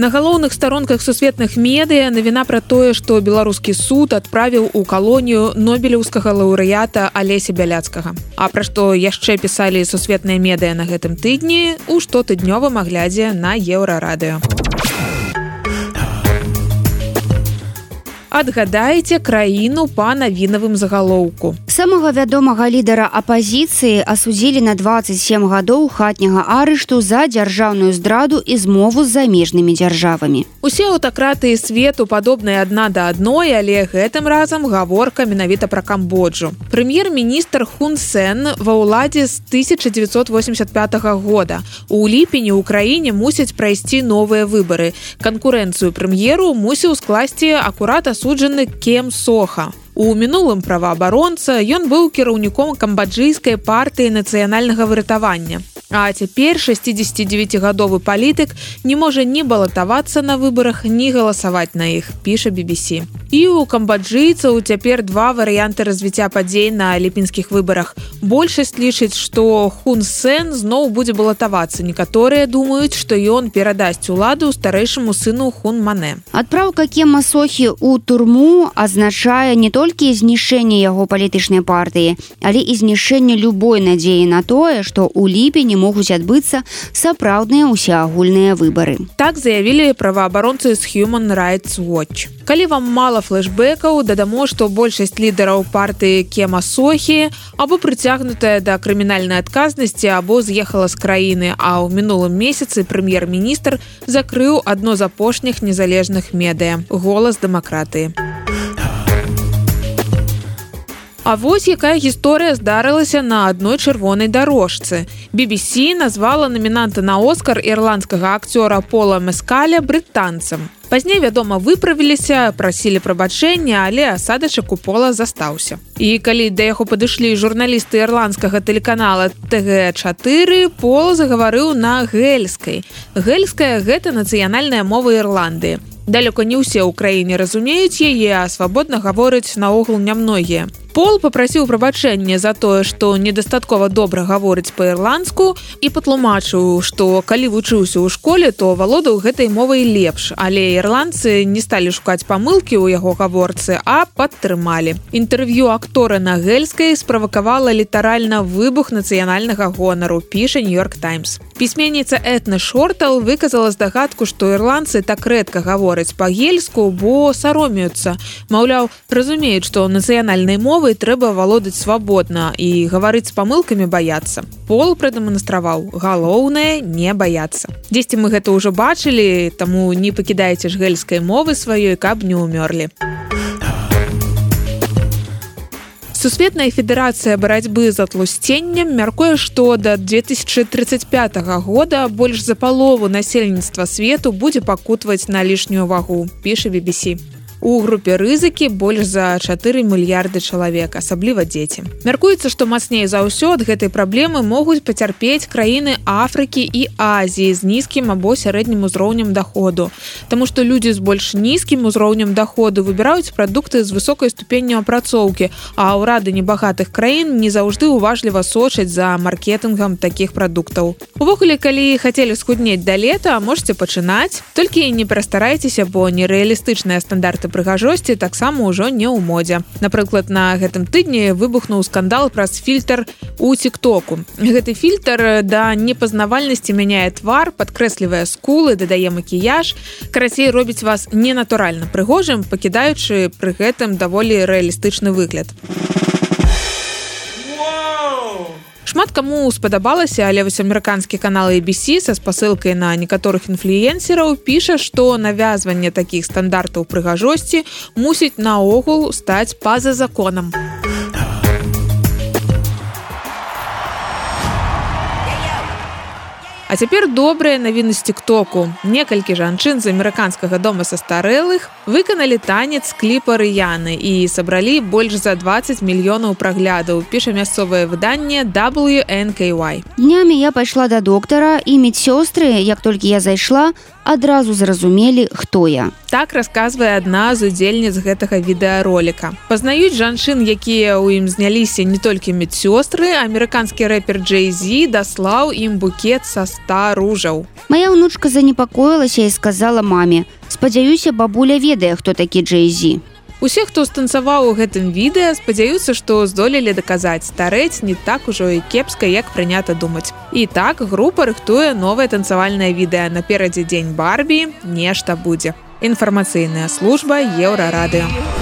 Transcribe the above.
На галоўных старонках сусветных медыя навіна пра тое, што беларускі суд адправіў у калонію нобелеўскага лаўрэята алеся бяляцкага. А пра што яшчэ пісалі сусветныя медыя на гэтым тыдні у штотыднёвым аглядзе на еўрарадыё. Адгадаеце краіну па навінавым загалоўку. Самага вядомага лідара апазіцыі асудзілі на 27 гадоў хатняга арышту за дзяржаўную здраду і змову з замежнымі дзяржавамі. Усе аўтакратыі свету падобныя адна да адной але гэтым разам гаворка менавіта пра камбоджу. Прэм'ер-міністр хунсэн ва ўладзе з 1985 года. У ліпені ў краіне мусяць прайсці новыя выбары. Канкурэнцыю прэм'еру мусіў скласці акурата асуджаны кем соха у мінулым праваабаронца ён быў кіраўніком камбаджыйскай партыі нацыянальнага выратавання А цяпер 69гадовы палітык не можа ні балатавацца на выбарах, ні галасаваць на іх, піша BBC. І у камбаджыйцаў цяпер два варыянты развіцця падзей на ліпінскіх выбарах. Большасць лічыць, што Хун Сэн зноў будзе балатавацца. Некаторыя думаюць, што ён перадасць уладу старэйшаму сыну Хун Мане. Адпраўка кема Сохі ў турму азначае не толькі знішэнне яго палітычнай партыі, але і знішэнне любой надзеі на тое, што ў ліпені могуць адбыцца сапраўдныя ўсеагульныя выбары. Так заявілі праваабаронцы з Human Rights Watch. Калі вам мала флешбекаў, дадамо, што большасць лідараў партыі Кема Сохі або прыцягнутая да крымінальнай адказнасці або з'ехала з краіны, а ў мінулым месяцы прэм'ер-міністр закрыў адно з апошніх незалежных медыя голас дэмакратыі. А вось якая гісторыя здарылася на адной чырвонай дарожцы. BBC назвала намінанта на Оскар ірландскага акцёра Пола Мэскаля брытанцам. Пазней, вядома, выправіліся, прасілі прабачэння, але асадачак у пола застаўся. І калі да яго падышлі журналісты ірландскага тэлеканала ТГ4, пол загаварыў на гельскай. Гельская гэта нацыянальная мова Ірландыі далёка не ўсе ў краіне разумеюць яе а свабодна гаворыць наогул нямногія пол попрасіў прабачэнне за тое што недастаткова добра гаворыць па-ірландску і патлумачыў што калі вучыўся ў школе то валодаў гэтай мовай лепш. Але ірландцы не сталі шукаць памылкі ў яго гаворцы а падтрымалі. Інтэрв'ю актора на гельскай справакавала літаральна выбух нацыянальнага гонару піша нью-йорк таймс пісьменніца этна шортал выказала здагадку што ірландцы так рэдка гавораць па-гельску бо саромеюцца. Маўляў разумеюць што нацыянальнай мовы мовай трэба валодаць свабодна і гаварыць з памылкамі баяцца. Пол прадэманстраваў галоўнае не баяцца. Дзесьці мы гэта ўжо бачылі, таму не пакідайце ж гельскай мовы сваёй, каб не ўмёрлі. Сусветная федэрацыя барацьбы з атлусценнем мяркуе, што да 2035 года больш за палову насельніцтва свету будзе пакутваць на лішнюю вагу, піша BBC у групе рызыкі больш за 4 мільярды чалавек асабліва дзеці. Мяркуецца што мацней за ўсё ад гэтай праблемы могуць пацярпець краіны Афрыкі і Азіі з нізкім або сярэднім узроўнем доходу Таму што людзі з больш нізкім узроўнем доходу выбіраюць прадукты з высокай ступенню апрацоўкі а ўрады небагатых краін не заўжды уважліва сочаць за маркетынгам такіх прадуктаў. Увогуле калі хацелі схуднець да лета можете пачынаць. Толькі не перастарайцеся бо нерэалістычныя стандарты прыгажосці таксама ўжо не ў модзе. Напрыклад на гэтым тыдні выбухнуў скандал праз фільтр у тиктоку гэты фільтр да непазнавальнасці мяняе твар подкрэслівае скулы дадае макіяж. Карацей робіць вас ненатуральна прыгожым пакідаючы пры гэтым даволі рэалістычны выгляд шмат каму спадабалася але вось амерыканскі канал ABC са спасылкай на некаторых інфлюенсераў піша што навязванне такіх стандартаў прыгажосці мусіць наогул стаць па-за законам а цяпер добрыя навіны з тиктоку. Некалькі жанчын з амерыканскага дома са старэлых выканалі танец кліпа рыяны і сабралі больш за 20 мільёнаў праглядаў. піша мясцовае выданне WNKY. Днямі я пайшла да доктара і медсёстры, як толькі я зайшла, адразу зразумелі хто я так расказвае адна з удзельніц гэтага відэароліка пазнаюць жанчын якія ў ім зняліся не толькі медсёстры амерыканскі рэпер джейзі даслаў ім букет са 100 ружаў. Мая ўнучка занепакоілася і сказала маме: « Спадзяюся, бабуля ведае, хто такі Джейзі. Усе, хто станцаваў у гэтым відэа, спадзяюцца, што здолелі даказаць старэць не так ужо і кепска, як прынята думаць. І так група рыхтуе новае танцавальнае відэа наперадзе дзень барбі, нешта будзе. Інфармацыйная служба еўрарадыё.